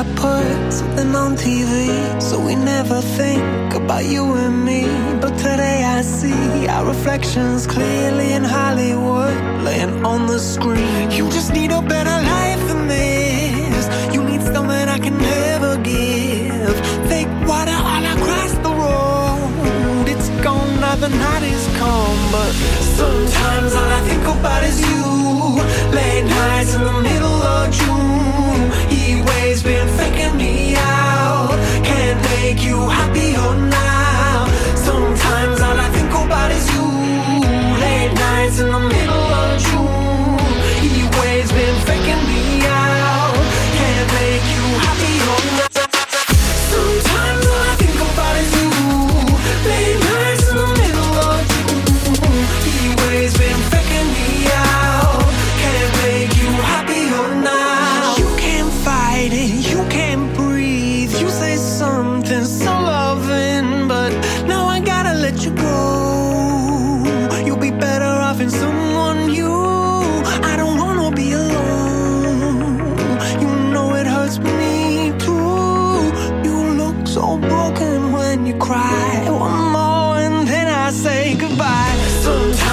I put something on TV So we never think about you and me. But today I see our reflections clearly in Hollywood Laying on the screen. You just need a better life than this. You need something I can never give. Fake water all across the road. It's gone now the night is come. But sometimes all I think about is you. Late nights in the middle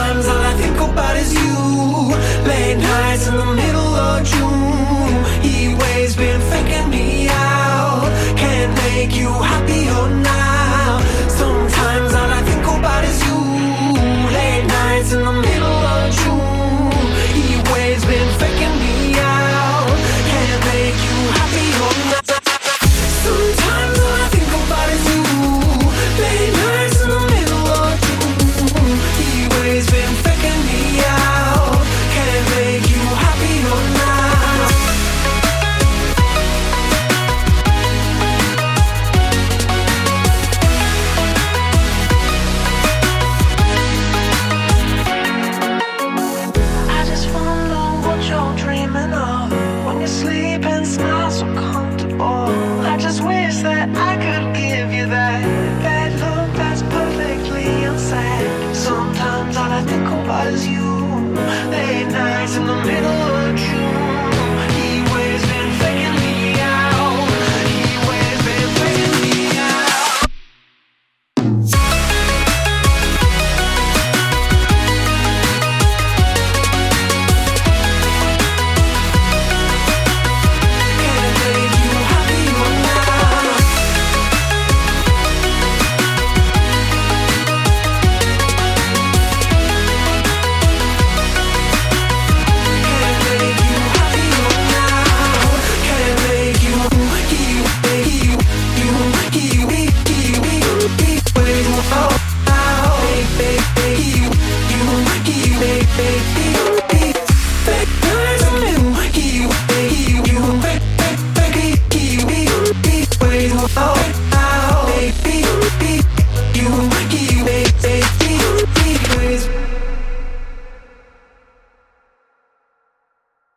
Sometimes all I think about is you. Late nights in the middle of June. in the middle